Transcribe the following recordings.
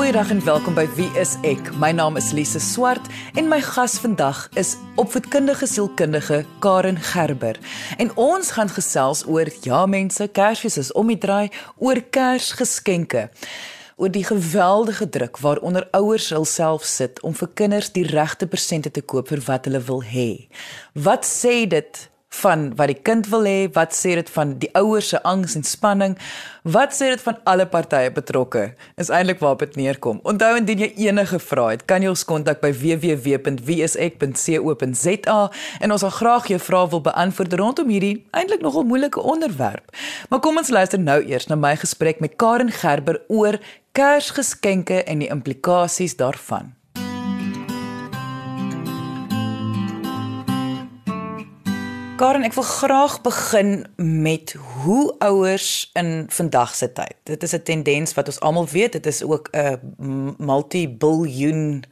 Goeiedag en welkom by Wie is ek? My naam is Lise Swart en my gas vandag is opvoedkundige sielkundige Karen Gerber. En ons gaan gesels oor ja mense, Kersfees is om die draai, oor Kersgeskenke oor die geweldige druk waaronder ouers hulself sit om vir kinders die regte persente te koop vir wat hulle wil hê. Wat sê dit van wat die kind wil hê, wat sê dit van die ouers se angs en spanning, wat sê dit van alle partye betrokke? Is eintlik waarop dit neerkom. Onthou indien jy enige vrae het, kan jy ons kontak by www.wieisek.co.za en ons sal graag jou vrae wil beantwoord rondom hierdie eintlik nogal moeilike onderwerp. Maar kom ons luister nou eers na my gesprek met Karen Gerber oor Kersgeskenke en die implikasies daarvan. Karen, ek wil graag begin met hoe ouers in vandag se tyd. Dit is 'n tendens wat ons almal weet, dit is ook 'n multi-biljoen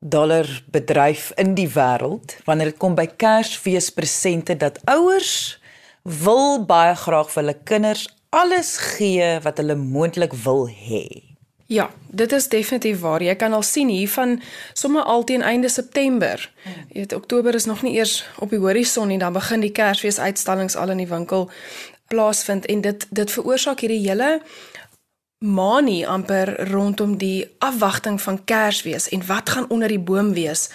dollar bedryf in die wêreld wanneer dit kom by Kersfeespresente dat ouers wil baie graag vir hulle kinders alles gee wat hulle moontlik wil hê. Ja, dit is definitief waar. Jy kan al sien hier van sommer al teen einde September. Jy weet Oktober is nog nie eers op die horison nie, dan begin die Kersfeesuitstallings al in die winkel plaasvind en dit dit veroorsaak hierdie hele manie amper rondom die afwagting van Kersfees en wat gaan onder die boom wees.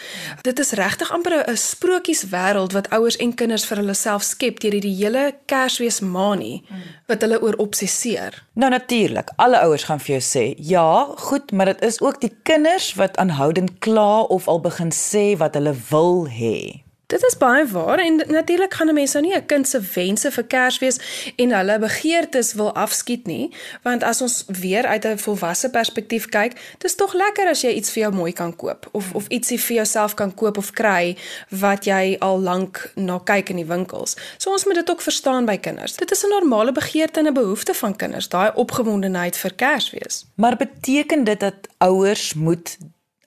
Dit is regtig amper 'n sprokieswêreld wat ouers en kinders vir hulle self skep deur hierdie hele Kersfees manie wat hulle oor obsesseer. Nou natuurlik, alle ouers gaan vir jou sê, "Ja, goed, maar dit is ook die kinders wat aanhoudend kla of al begin sê wat hulle wil hê." Dit is baie waar en natuurlik gaan 'n mens nou nie 'n kind se wense vir Kersfees en hulle begeertes wil afskiet nie, want as ons weer uit 'n volwasse perspektief kyk, dis tog lekker as jy iets vir jou mooi kan koop of of ietsie vir jouself kan koop of kry wat jy al lank na kyk in die winkels. So ons moet dit ook verstaan by kinders. Dit is 'n normale begeerte en 'n behoefte van kinders, daai opgewondenheid vir Kersfees. Maar beteken dit dat ouers moet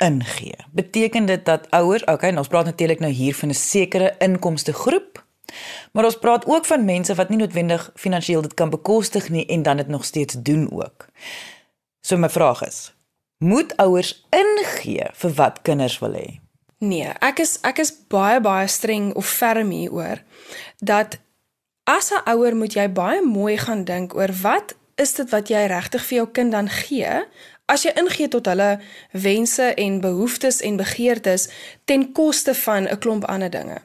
ingee. Beteken dit dat ouers, okay, ons praat natuurlik nou hier van 'n sekere inkomste groep, maar ons praat ook van mense wat nie noodwendig finansiëel dit kan bekostig nie en dan dit nog steeds doen ook. So my vraag is, moet ouers ingee vir wat kinders wil hê? Nee, ek is ek is baie baie streng of ferm hieroor dat as 'n ouer moet jy baie mooi gaan dink oor wat is dit wat jy regtig vir jou kind dan gee as jy ingee tot hulle wense en behoeftes en begeertes ten koste van 'n klomp ander dinge.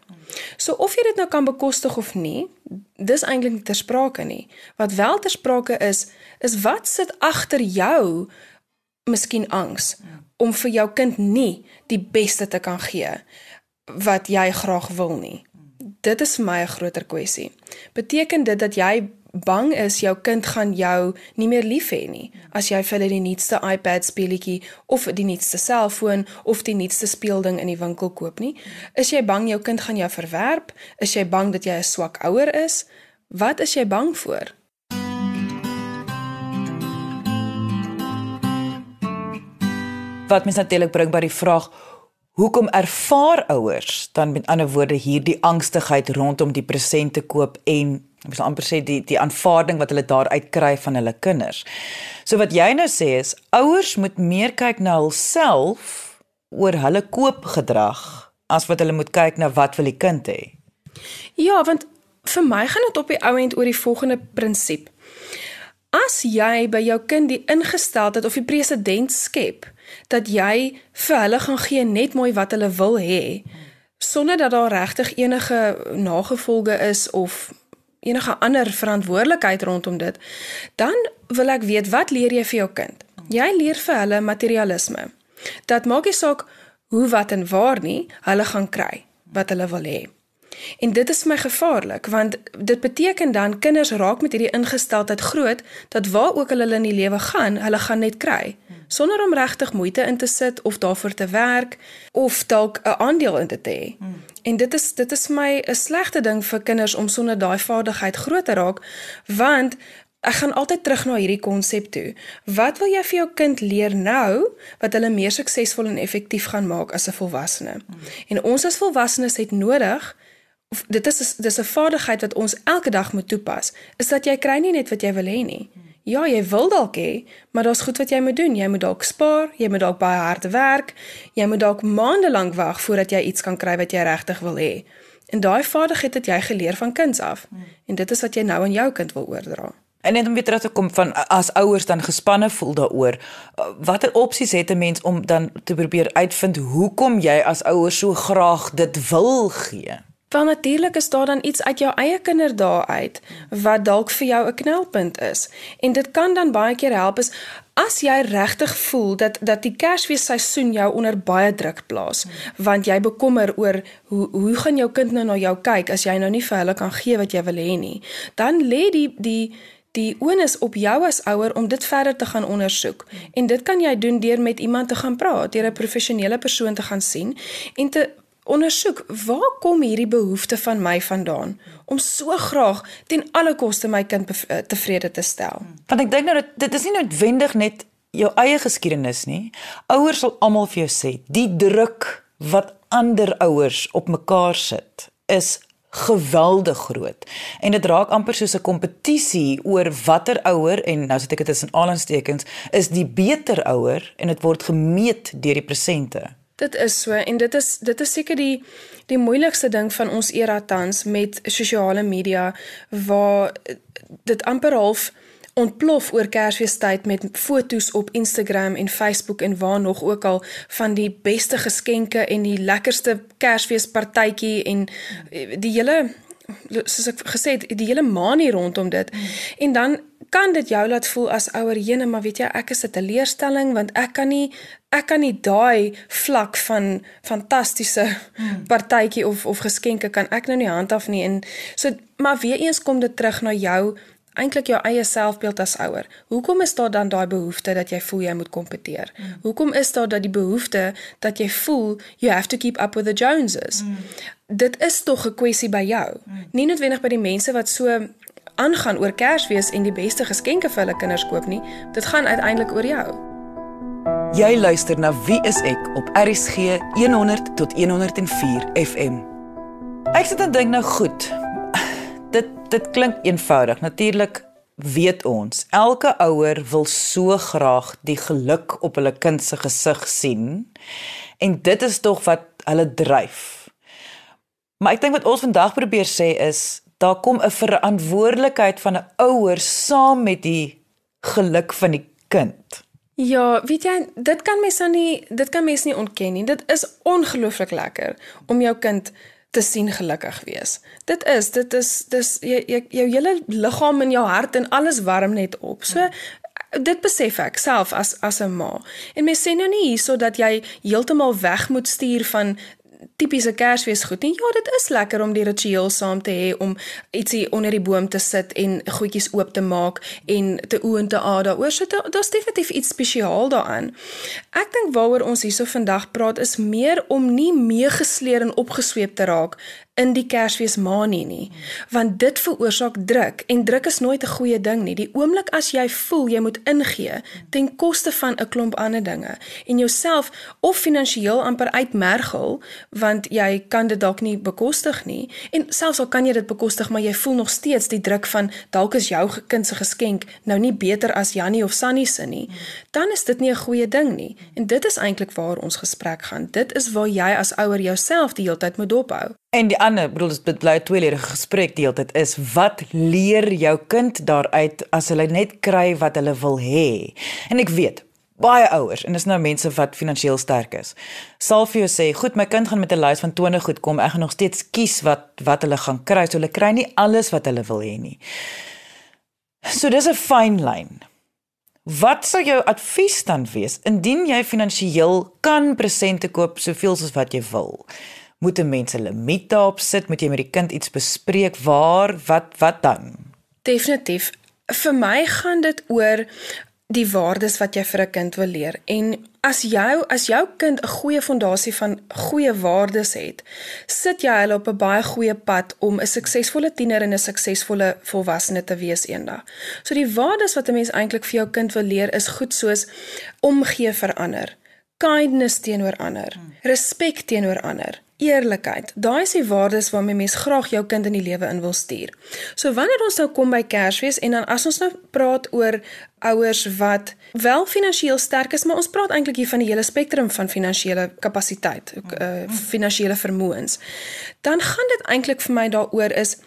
So of jy dit nou kan bekostig of nie, dis eintlik nie ter sprake nie. Wat wel ter sprake is, is wat sit agter jou miskien angs om vir jou kind nie die beste te kan gee wat jy graag wil nie. Dit is vir my 'n groter kwessie. Beteken dit dat jy bang is jou kind gaan jou nie meer lief hê nie. As jy vir hulle die nuutste iPad speletjie of die nuutste selfoon of die nuutste speelding in die winkel koop nie. Is jy bang jou kind gaan jou verwerp? Is jy bang dat jy 'n swak ouer is? Wat is jy bang voor? Wat mens natuurlik bring by die vraag Hoekom ervaar ouers dan met ander woorde hierdie angstigheid rondom die presente koop en ek wil amper sê die die aanvaarding wat hulle daaruit kry van hulle kinders. So wat jy nou sê is ouers moet meer kyk na hulself oor hulle koopgedrag as wat hulle moet kyk na wat wil die kind hê. Ja, want vir my gaan dit op die ou end oor die volgende prinsip. As jy by jou kind die ingesteldheid of die presedent skep dat jy vir hulle gaan gee net mooi wat hulle wil hê sonder dat daar regtig enige nagevolge is of enige ander verantwoordelikheid rondom dit dan wil ek weet wat leer jy vir jou kind? Jy leer vir hulle materialisme. Dat maak nie saak hoe wat en waar nie hulle gaan kry wat hulle wil hê. En dit is my gevaarlik want dit beteken dan kinders raak met hierdie ingesteldheid groot dat waar ook hulle in die lewe gaan, hulle gaan net kry. Sonder om regtig moeite in te sit of daarvoor te werk of dalk 'n aandeel in te hê. En dit is dit is vir my 'n slegte ding vir kinders om sonder daai vaardigheid groot te raak want Ek gaan altyd terug na hierdie konsep toe. Wat wil jy vir jou kind leer nou wat hulle meer suksesvol en effektief gaan maak as 'n volwassene? Hmm. En ons as volwassenes het nodig dit is dis 'n vaardigheid wat ons elke dag moet toepas, is dat jy kry nie net wat jy wil hê nie. Ja, jy wil dalk hê, maar daar's goed wat jy moet doen. Jy moet dalk spaar, jy moet dalk baie hard werk, jy moet dalk maande lank wag voordat jy iets kan kry wat jy regtig wil hê. En daai vaardigheid het jy geleer van kinds af. En dit is wat jy nou aan jou kind wil oordra. En net om weer terug te kom van as ouers dan gespanne voel daaroor, watter opsies het 'n mens om dan te probeer uitvind hoekom jy as ouer so graag dit wil gee? Want natuurlik is daar dan iets uit jou eie kinderdae uit wat dalk vir jou 'n knelpunt is. En dit kan dan baie keer help is as jy regtig voel dat dat die Kersfees seisoen jou onder baie druk plaas, want jy bekommer oor hoe hoe gaan jou kind nou na jou kyk as jy nou nie vir hulle kan gee wat jy wil hê nie. Dan lê die die die onus op jou as ouer om dit verder te gaan ondersoek. En dit kan jy doen deur met iemand te gaan praat, deur 'n professionele persoon te gaan sien en te ondersoek waar kom hierdie behoefte van my vandaan om so graag ten alle koste my kind eh, tevrede te stel. Want ek dink nou dat dit is nie noodwendig net jou eie geskiedenis nie. Ouers sal almal vir jou sê, die druk wat ander ouers op mekaar sit is geweldig groot. En dit raak amper soos 'n kompetisie oor watter ouer en nou sit ek dit in aanhalingstekens is die beter ouer en dit word gemeet deur die presente. Dit is so en dit is dit is seker die die moeilikste ding van ons era tans met sosiale media waar dit amper half ontplof oor Kersfeestyd met fotos op Instagram en Facebook en waar nog ook al van die beste geskenke en die lekkerste Kersfeespartytjie en die hele soos ek gesê het die hele manie rondom dit. En dan kan dit jou laat voel as ouer jene maar weet jy ek is 'n teleurstelling want ek kan nie ek kan nie daai vlak van fantastiese hmm. partytjie of of geskenke kan ek nou nie handhaf nie. En so maar weer eens kom dit terug na jou eintlik jou eie selfbeeld as ouer. Hoekom is daar dan daai behoefte dat jy voel jy moet kompeteer? Mm. Hoekom is daar dat die behoefte dat jy voel you have to keep up with the Joneses? Mm. Dit is tog 'n kwessie by jou. Mm. Nie noodwendig by die mense wat so aangaan oor Kersfees en die beste geskenke vir hulle kinders koop nie. Dit gaan uiteindelik oor jou. Jy luister na Wie is ek op RCG 100 tot 104 FM. Ek sit en dink nou goed. Dit dit klink eenvoudig. Natuurlik weet ons, elke ouer wil so graag die geluk op hulle kind se gesig sien. En dit is tog wat hulle dryf. Maar ek dink wat ons vandag probeer sê is daar kom 'n verantwoordelikheid van 'n ouer saam met die geluk van die kind. Ja, weet jy, dit kan mens nou nie dit kan mens nie ontken nie. Dit is ongelooflik lekker om jou kind te sien gelukkig wees. Dit is, dit is dis jy, jy jou hele liggaam en jou hart en alles warm net op. So dit besef ek self as as 'n ma. En mens sê nou nie hierso dat jy heeltemal weg moet stuur van tipiese Kersfees goed nie. Ja, dit is lekker om die ritueel saam te hê om ietsie onder die boom te sit en goedjies oop te maak en te oën te aad daaroor. So daar's definitief iets spesiaal daaraan. Ek dink waaroor ons hierso vandag praat is meer om nie meegesleer en opgesweep te raak in die Kersfeesmanie nie, want dit veroorsaak druk en druk is nooit 'n goeie ding nie. Die oomblik as jy voel jy moet ingee ten koste van 'n klomp ander dinge en jouself of finansiëel amper uitmergel want jy kan dit dalk nie bekostig nie en selfs al kan jy dit bekostig maar jy voel nog steeds die druk van dalk is jou kind se geskenk nou nie beter as Jannie of Sunny se nie, dan is dit nie 'n goeie ding nie. En dit is eintlik waar ons gesprek gaan. Dit is waar jy as ouer jouself die hele tyd moet dophou. En die ander, bedoel dit bly 'n tweeledige gesprek die hele tyd is wat leer jou kind daaruit as hulle net kry wat hulle wil hê. En ek weet baie ouers en dis nou mense wat finansiëel sterk is. Sal vir jou sê, "Goed, my kind gaan met 'n lys van 20 goed kom. Ek gaan nog steeds kies wat wat hulle gaan kry. So hulle kry nie alles wat hulle wil hê nie." So dis 'n fyn lyn. Wat sou jou advies dan wees indien jy finansiëel kan presente koop soveel soos wat jy wil? Moet 'n mens 'n limiet daarop sit? Moet jy met die kind iets bespreek? Waar? Wat wat dan? Definitief. Vir my gaan dit oor die waardes wat jy vir 'n kind wil leer. En as jou as jou kind 'n goeie fondasie van goeie waardes het, sit jy hulle op 'n baie goeie pad om 'n suksesvolle tiener en 'n suksesvolle volwassene te wees eendag. So die waardes wat 'n mens eintlik vir jou kind wil leer is goed soos omgee vir ander kindness teenoor ander, respek teenoor ander, eerlikheid. Daai is die waardes waarmee mens graag jou kind in die lewe in wil stuur. So wanneer ons nou kom by Kersfees en dan as ons nou praat oor ouers wat wel finansiëel sterk is, maar ons praat eintlik hier van die hele spektrum van finansiële kapasiteit, uh, finansiële vermoëns. Dan gaan dit eintlik vir my daaroor is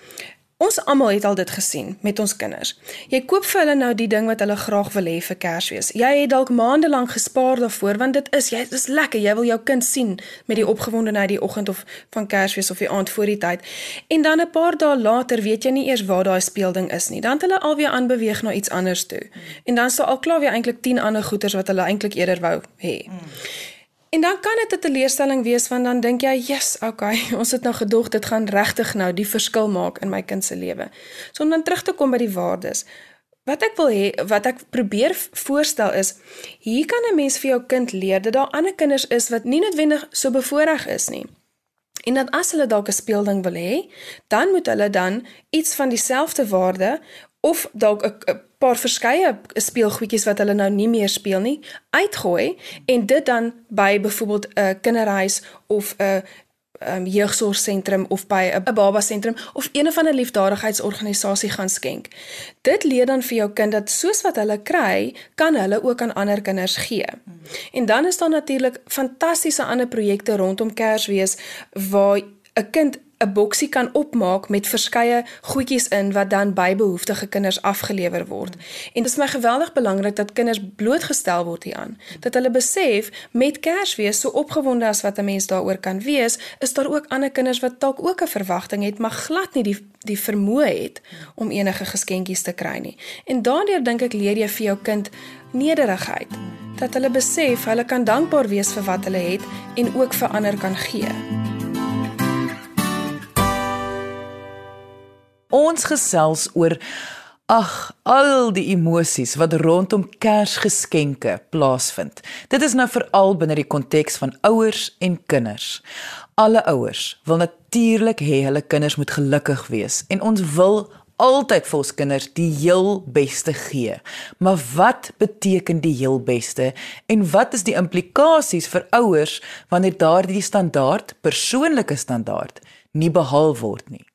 Ons almal het al dit gesien met ons kinders. Jy koop vir hulle nou die ding wat hulle graag wil hê vir Kersfees. Jy het dalk maande lank gespaar daarvoor want dit is jy dis lekker. Jy wil jou kind sien met die opgewondenheid die oggend of van Kersfees of die aand voor die tyd. En dan 'n paar dae later weet jy nie eers waar daai speelding is nie. Dan het hulle alweer aanbeweeg na iets anders toe. En dan sou al klaar weer eintlik 10 ander goeders wat hulle eintlik eerder wou hê. En dan kan dit 'n teleurstelling wees want dan dink jy, "Yes, okay, ons het nou gedog dit gaan regtig nou die verskil maak in my kind se lewe." So om dan terug te kom by die waardes. Wat ek wil hê, wat ek probeer voorstel is, hier kan 'n mens vir jou kind leer dat daar ander kinders is wat nie noodwendig so bevoordeel is nie. En dat as hulle dalk 'n speelding wil hê, dan moet hulle dan iets van dieselfde waarde of dalk 'n paar verskeie speelgoedjies wat hulle nou nie meer speel nie, uitgooi en dit dan by byvoorbeeld 'n kinderhuis of 'n um, jeugsorgsentrum of by 'n baba sentrum of een of ander liefdadigheidsorganisasie gaan skenk. Dit leer dan vir jou kind dat soos wat hulle kry, kan hulle ook aan ander kinders gee. En dan is daar natuurlik fantastiese ander projekte rondom Kersfees waar 'n kind 'n boksie kan opmaak met verskeie goedjies in wat dan by behoeftige kinders afgelewer word. En dit is my geweldig belangrik dat kinders blootgestel word hieraan. Dat hulle besef met Kersfees so opgewonde as wat 'n mens daaroor kan wees, is daar ook ander kinders wat dalk ook 'n verwagting het, maar glad nie die die vermoë het om enige geskenkies te kry nie. En daardeur dink ek leer jy vir jou kind nederigheid. Dat hulle besef hulle kan dankbaar wees vir wat hulle het en ook vir ander kan gee. Ons gesels oor ag, al die emosies wat rondom Kersgeskenke plaasvind. Dit is nou veral binne die konteks van ouers en kinders. Alle ouers wil natuurlik hê hulle kinders moet gelukkig wees en ons wil altyd vir ons kinders die heel beste gee. Maar wat beteken die heel beste en wat is die implikasies vir ouers wanneer daardie standaard, persoonlike standaard, nie behaal word nie?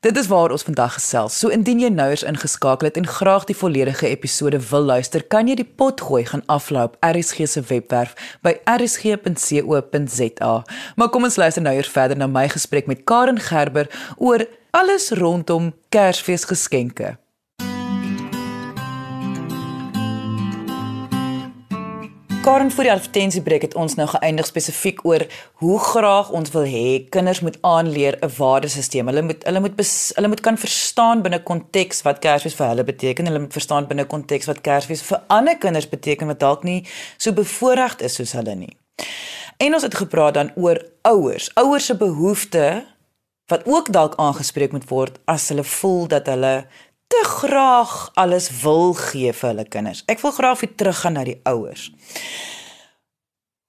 Dit is waar ons vandag gesels. So indien jy nou eens ingeskakel het en graag die volledige episode wil luister, kan jy die pot gooi gaan aflaai op RSG se webwerf by rsg.co.za. Maar kom ons luister nou eers verder na my gesprek met Karen Gerber oor alles rondom Kersfeesgeskenke. Karen vir die advertensiebreek het ons nou geëindig spesifiek oor hoe graag ons wil hê kinders moet aanleer 'n waardesisteem. Hulle moet hulle moet bes, hulle moet kan verstaan binne konteks wat Kersfees vir hulle beteken. Hulle moet verstaan binne konteks wat Kersfees vir ander kinders beteken wat dalk nie so bevoordeeld is soos hulle nie. En ons het gepraat dan oor ouers, ouers se behoeftes wat ook dalk aangespreek moet word as hulle voel dat hulle te graag alles wil gee vir hulle kinders. Ek wil graag weer teruggaan na die ouers.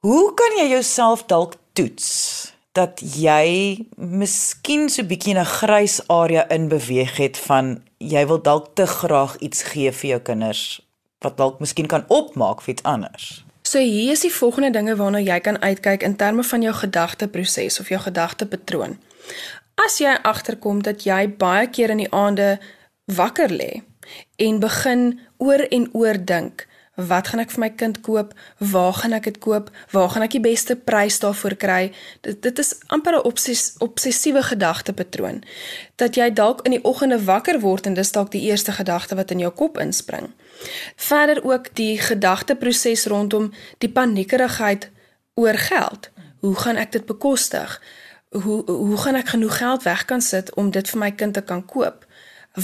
Hoe kan jy jouself dalk toets dat jy miskien so bietjie 'n grys area in beweeg het van jy wil dalk te graag iets gee vir jou kinders wat dalk miskien kan opmaak vir iets anders? So hier is die volgende dinge waarna jy kan uitkyk in terme van jou gedagteproses of jou gedagtepatroon. As jy agterkom dat jy baie keer in die aande wakker lê en begin oor en oor dink. Wat gaan ek vir my kind koop? Waar gaan ek dit koop? Waar gaan ek die beste prys daarvoor kry? Dit dit is amper 'n obses, obsessiewe gedagtepatroon. Dat jy dalk in die oggende wakker word en dis dalk die eerste gedagte wat in jou kop inspring. Verder ook die gedagteproses rondom die paniekerigheid oor geld. Hoe gaan ek dit bekostig? Hoe hoe gaan ek genoeg geld weg kan sit om dit vir my kind te kan koop?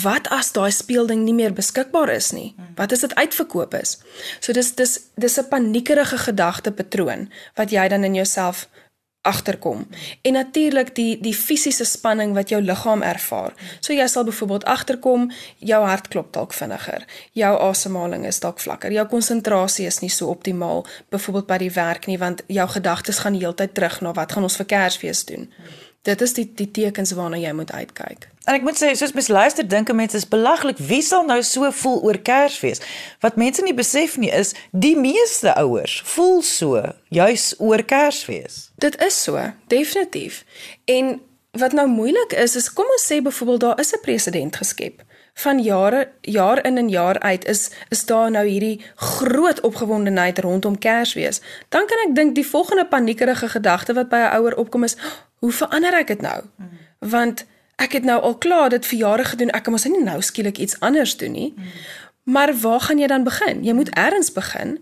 Wat as daai speelding nie meer beskikbaar is nie? Wat as dit uitverkoop is? So dis dis dis 'n paniekerige gedagtepatroon wat jy dan in jouself agterkom. En natuurlik die die fisiese spanning wat jou liggaam ervaar. So jy sal byvoorbeeld agterkom jou hart klop dalk vinniger. Jou asemhaling is dalk vlakker. Jou konsentrasie is nie so optimaal byvoorbeeld by die werk nie want jou gedagtes gaan heeltyd terug na wat gaan ons vir Kersfees doen. Dit is die die tekens waarna jy moet uitkyk. En ek moet sê, soos mens luister, dink mense is belaglik. Wie sal nou so voel oor Kersfees? Wat mense nie besef nie is, die meeste ouers voel so juis oor Kersfees. Dit is so, definitief. En wat nou moeilik is, is kom ons sê byvoorbeeld daar is 'n president geskep van jare jaar in en jaar uit is is daar nou hierdie groot opgewondenheid rondom Kersfees. Dan kan ek dink die volgende paniekerige gedagte wat by 'n ouer opkom is, hoe verander ek dit nou? Want ek het nou al klaar dit vir jare gedoen. Ek kan mos nie nou skielik iets anders doen nie. Maar waar gaan jy dan begin? Jy moet eers begin.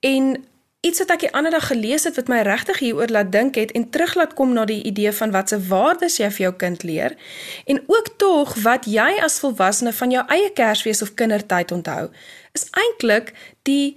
En iets wat ek die ander dag gelees het wat my regtig hieroor laat dink het en terug laat kom na die idee van wat se waardes jy vir jou kind leer en ook tog wat jy as volwassene van jou eie Kersfees of kindertyd onthou is eintlik die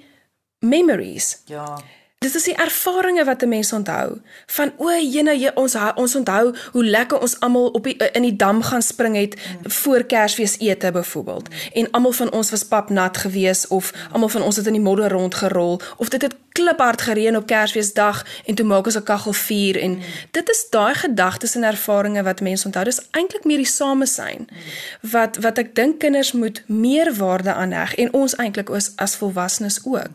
memories. Ja. Dis is die ervarings wat 'n mens onthou. Van o, jene, ons ons onthou hoe lekker ons almal op die in die dam gaan spring het mm. voor Kersfees ete byvoorbeeld. Mm. En almal van ons was papnat gewees of almal van ons het in die modder rondgerol of dit het kliphard gereën op Kersfeesdag en toe maak ons 'n kaggelvuur en mm. dit is daai gedagtes en ervarings wat mense onthou. Dis eintlik meer die samesyn mm. wat wat ek dink kinders moet meer waarde aan heg en ons eintlik as as volwassenes ook.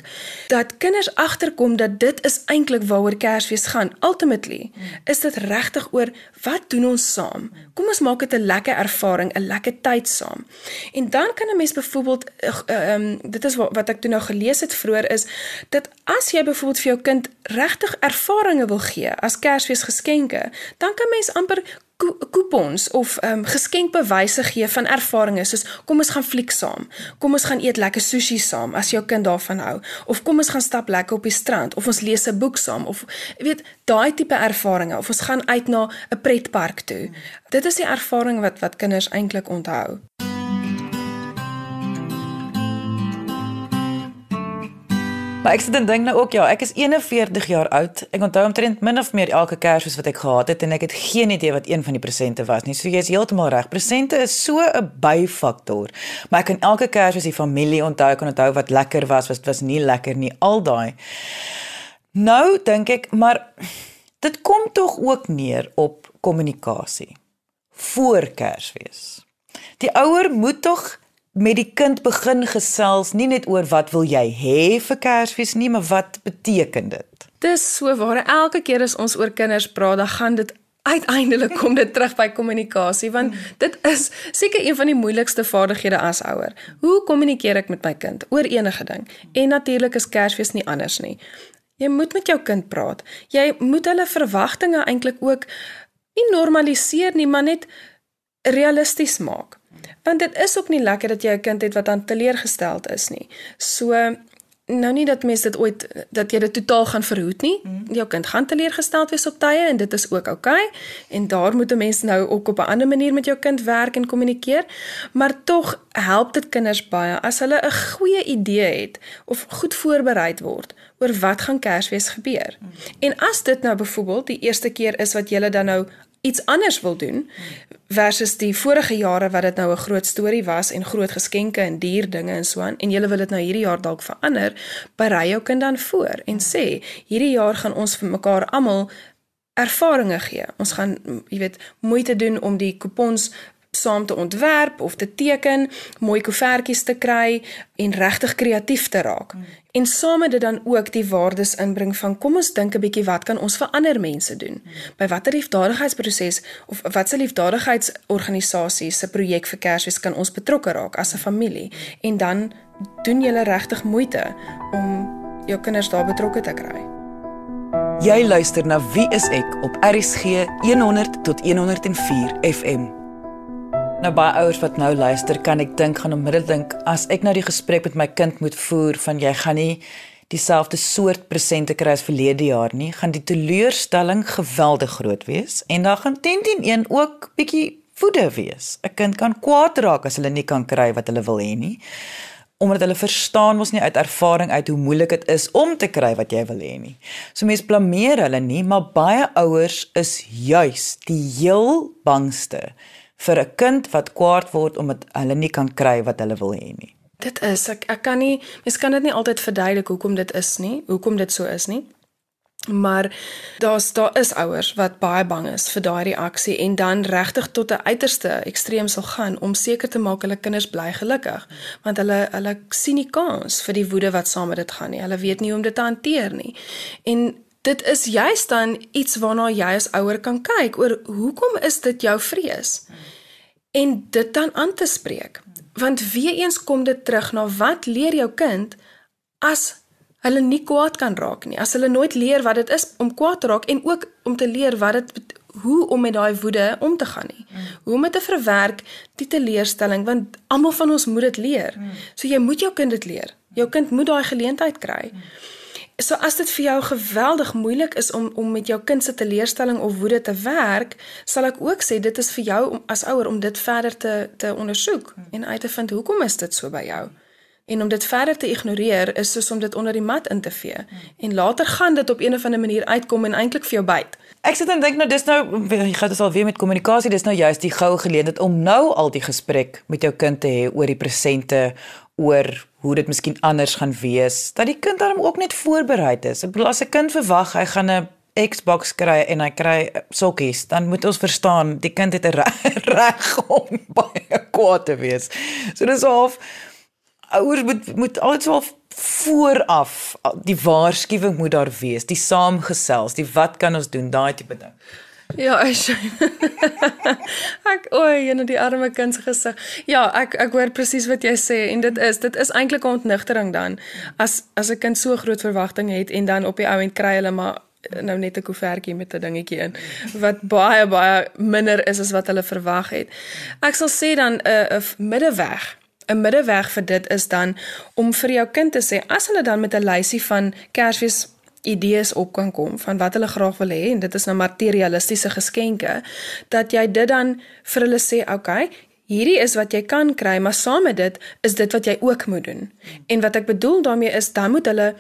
Dat kinders agterkom dat dit is eintlik waaroor Kersfees gaan. Ultimately mm. is dit regtig oor wat doen ons saam? Kom ons maak dit 'n lekker ervaring, 'n lekker tyd saam. En dan kan 'n mens byvoorbeeld ehm uh, um, dit is wat, wat ek toe nou gelees het vroeër is dat as jy byvoorbeeld vir jou kind regtig ervarings wil gee as Kersfees geskenke, dan kan mens amper coupons of ehm um, geskenkbewyse gee van ervarings soos kom ons gaan fliek saam. Kom ons gaan eet lekker sushi saam as jou kind daarvan hou of kom ons gaan stap lekker op die strand of ons lees 'n boek saam of weet daai tipe ervarings of ons gaan uit na 'n pretpark toe. Dit is die ervaring wat wat kinders eintlik onthou. Maar ek sit en dink nou ook ja, ek is 41 jaar oud. Ek onthou omtrent min of meer elke Kersfees wat ek gehad het en ek het geen idee wat een van die presente was nie. So jy is heeltemal reg. Presente is so 'n byfaktor. Maar ek kan elke Kersfees die familie onthou, ek kan onthou wat lekker was, wat was nie lekker nie, al daai. Nou dink ek, maar dit kom tog ook neer op kommunikasie voor Kersfees. Die ouer moet tog met die kind begin gesels nie net oor wat wil jy hê vir Kersfees nie, maar wat beteken dit? Dis so waar elke keer as ons oor kinders praat, dan gaan dit uiteindelik kom dit terug by kommunikasie want dit is seker een van die moeilikste vaardighede as ouer. Hoe kommunikeer ek met my kind oor enige ding? En natuurlik is Kersfees nie anders nie. Jy moet met jou kind praat. Jy moet hulle verwagtinge eintlik ook nie normaliseer nie, maar net realisties maak. Want dit is ook nie lekker dat jy 'n kind het wat aan teleurgesteld is nie. So nou nie dat mense dit ooit dat jy dit totaal gaan verhoed nie. Mm. Jou kind gaan teleurgesteld wees op tye en dit is ook oukei okay. en daar moet 'n mens nou ook op 'n ander manier met jou kind werk en kommunikeer. Maar tog help dit kinders baie as hulle 'n goeie idee het of goed voorberei word oor wat gaan Kersfees gebeur. Mm. En as dit nou byvoorbeeld die eerste keer is wat jy dan nou iets anders wil doen versus die vorige jare wat dit nou 'n groot storie was en groot geskenke en duur dinge en so aan en jy wil dit nou hierdie jaar dalk verander, berei jou kind dan voor en sê hierdie jaar gaan ons vir mekaar almal ervarings gee. Ons gaan jy weet moeite doen om die kupons saam te ontwerp of te teken, mooi koevertjies te kry en regtig kreatief te raak. Hmm. En same dit dan ook die waardes inbring van kom ons dink 'n bietjie wat kan ons vir ander mense doen? Hmm. By watter liefdadigheidsproses of wat se liefdadigheidsorganisasies se projek vir Kersfees kan ons betrokke raak as 'n familie? En dan doen jy regtig moeite om jou kinders daar betrokke te kry. Jy luister na Wie is ek op RCG 100 tot 104 FM. Nou baie ouers wat nou luister, kan ek dink gaan onmiddellik dink as ek nou die gesprek met my kind moet voer van jy gaan nie dieselfde soort presente kry as verlede jaar nie, gaan die teleurstelling geweldig groot wees en dan gaan 101 ook bietjie woede wees. 'n Kind kan kwaad raak as hulle nie kan kry wat hulle wil hê nie omdat hulle verstaan mos nie uit ervaring uit hoe moeilik dit is om te kry wat jy wil hê nie. So mense blameer hulle nie, maar baie ouers is juis die heel bangste vir 'n kind wat kwaad word omdat hulle nie kan kry wat hulle wil hê nie. Dit is ek ek kan nie mens kan dit nie altyd verduidelik hoekom dit is nie, hoekom dit so is nie. Maar daar's daar is ouers wat baie bang is vir daai reaksie en dan regtig tot 'n uiterste ekstreem sal gaan om seker te maak hulle kinders bly gelukkig, want hulle hulle sien nie kans vir die woede wat saam met dit gaan nie. Hulle weet nie hoe om dit te hanteer nie. En dit is juist dan iets waarna jy as ouer kan kyk oor hoekom is dit jou vrees? En dit dan aan te spreek. Want weer eens kom dit terug na wat leer jou kind as hulle nie kwaad kan raak nie. As hulle nooit leer wat dit is om kwaad te raak en ook om te leer wat dit hoe om met daai woede om te gaan nie. Mm. Hoe om dit te verwerk, die teleurstelling want almal van ons moet dit leer. Mm. So jy moet jou kind dit leer. Jou kind moet daai geleentheid kry. Mm. So as dit vir jou geweldig moeilik is om om met jou kind se teleurstelling of woede te werk, sal ek ook sê dit is vir jou om as ouer om dit verder te te ondersoek mm. en uit te vind hoekom is dit so by jou? En om dit verder te ignoreer is soos om dit onder die mat in te vee. En later gaan dit op een of ander manier uitkom en eintlik vir jou byt. Ek sit en dink nou dis nou jy gaan dit al weer met kommunikasie, dis nou juist die goue geleentheid om nou al die gesprek met jou kind te hê oor die presente, oor hoe dit miskien anders gaan wees, dat die kind dan ook net voorberei is. Ek bedoel as 'n kind verwag hy gaan 'n Xbox kry en hy kry sokkies, dan moet ons verstaan die kind het 'n reg om baie kwaad te wees. So dis half ouers moet moet altyd so vooraf die waarskuwing moet daar wees, die saamgesels, die wat kan ons doen, daai tipe ding. Ja, ek ek oei, en die arme kind se gesig. Ja, ek ek hoor presies wat jy sê en dit is dit is eintlik 'n ontnigtering dan as as 'n kind so groot verwagtinge het en dan op die ou end kry hulle maar nou net 'n koevertjie met 'n dingetjie in wat baie baie minder is as wat hulle verwag het. Ek sal sê dan 'n uh, 'n middeweg 'n middeweg vir dit is dan om vir jou kind te sê as hulle dan met 'n lysie van Kersfees idees op kan kom van wat hulle graag wil hê en dit is nou materialistiese geskenke dat jy dit dan vir hulle sê okay hierdie is wat jy kan kry maar saam met dit is dit wat jy ook moet doen. En wat ek bedoel daarmee is dan moet hulle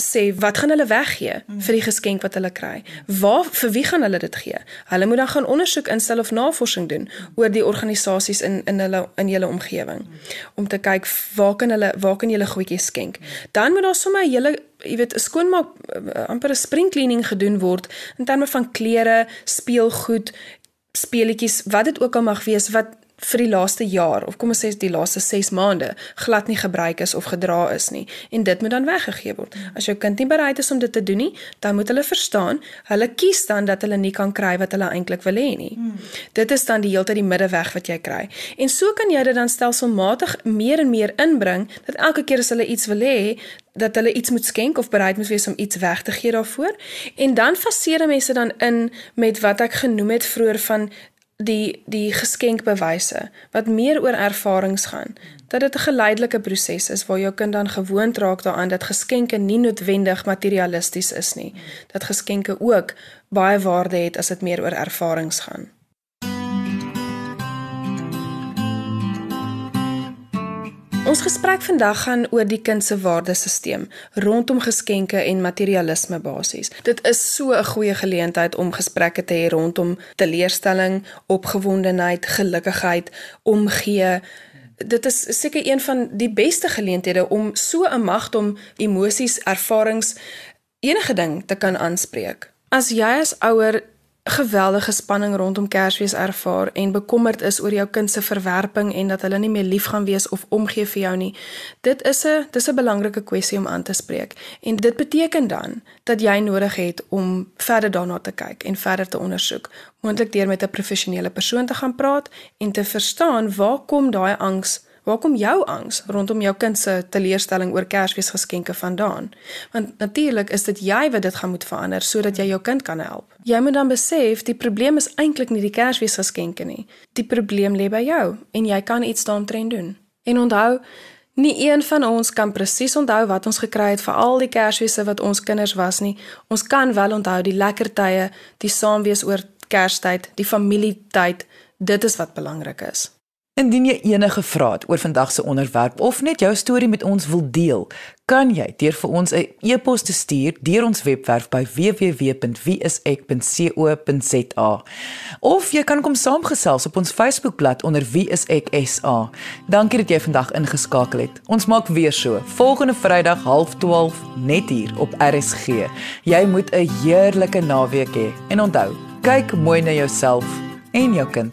sê wat gaan hulle weggee mm. vir die geskenk wat hulle kry? Waar vir wie gaan hulle dit gee? Hulle moet dan gaan ondersoek instel of navorsing doen oor die organisasies in in hulle in hulle omgewing om te kyk waar kan hulle waar kan hulle goedjies skenk. Dan moet daar sommer 'n hele jy weet 'n skoonmaak eh, amper 'n spring cleaning gedoen word in terme van klere, speelgoed, speletjies, wat dit ook al mag wees wat vir die laaste jaar of kom ons sê die laaste 6 maande glad nie gebruik is of gedra is nie en dit moet dan weggegee word. As jou kind nie bereid is om dit te doen nie, dan moet hulle verstaan, hulle kies dan dat hulle nie kan kry wat hulle eintlik wil hê nie. Hmm. Dit is dan die heeltyd die middeweg wat jy kry. En so kan jy dit dan stelselmatig meer en meer inbring dat elke keer as hulle iets wil hê, dat hulle iets moet skenk of bereid moet wees om iets weg te gee daarvoor. En dan faseer mense dan in met wat ek genoem het vroeër van die die geskenkbewyse wat meer oor ervarings gaan dat dit 'n geleidelike proses is waar jou kind dan gewoond raak daaraan dat geskenke nie noodwendig materialisties is nie. Dat geskenke ook baie waarde het as dit meer oor ervarings gaan Ons gesprek vandag gaan oor die kind se waardesisteem rondom geskenke en materialisme basies. Dit is so 'n goeie geleentheid om gesprekke te hê rondom teleurstelling, opgewondenheid, gelukkigheid, omgee. Dit is seker een van die beste geleenthede om so 'n magt om emosies, ervarings, enige ding te kan aanspreek. As jy as ouer geweldige spanning rondom Kersfees ervaar en bekommerd is oor jou kind se verwerping en dat hulle nie meer lief gaan wees of omgee vir jou nie. Dit is 'n dis 'n belangrike kwessie om aan te spreek. En dit beteken dan dat jy nodig het om verder daarna te kyk en verder te ondersoek, moontlik deur met 'n professionele persoon te gaan praat en te verstaan waar kom daai angs Waar kom jou angs rondom jou kind se teleurstelling oor Kersfeesgeskenke vandaan? Want natuurlik is dit jy wat dit gaan moet verander sodat jy jou kind kan help. Jy moet dan besef die probleem is eintlik nie die Kersfeesgeskenke nie. Die probleem lê by jou en jy kan iets daaroor doen. En onthou, nie een van ons kan presies onthou wat ons gekry het vir al die Kersfeesse wat ons kinders was nie. Ons kan wel onthou die lekker tye, die saamwees oor Kerstyd, die familietyd. Dit is wat belangrik is. Indien jy enige vrae het oor vandag se onderwerp of net jou storie met ons wil deel, kan jy deur vir ons 'n e-pos te stuur deur ons webwerf by www.wieisek.co.za. Of jy kan kom saamgesels op ons Facebookblad onder wieiseksa. Dankie dat jy vandag ingeskakel het. Ons maak weer so volgende Vrydag 12:30 net hier op RSG. Jy moet 'n heerlike naweek hê en onthou, kyk mooi na jouself en jou kind.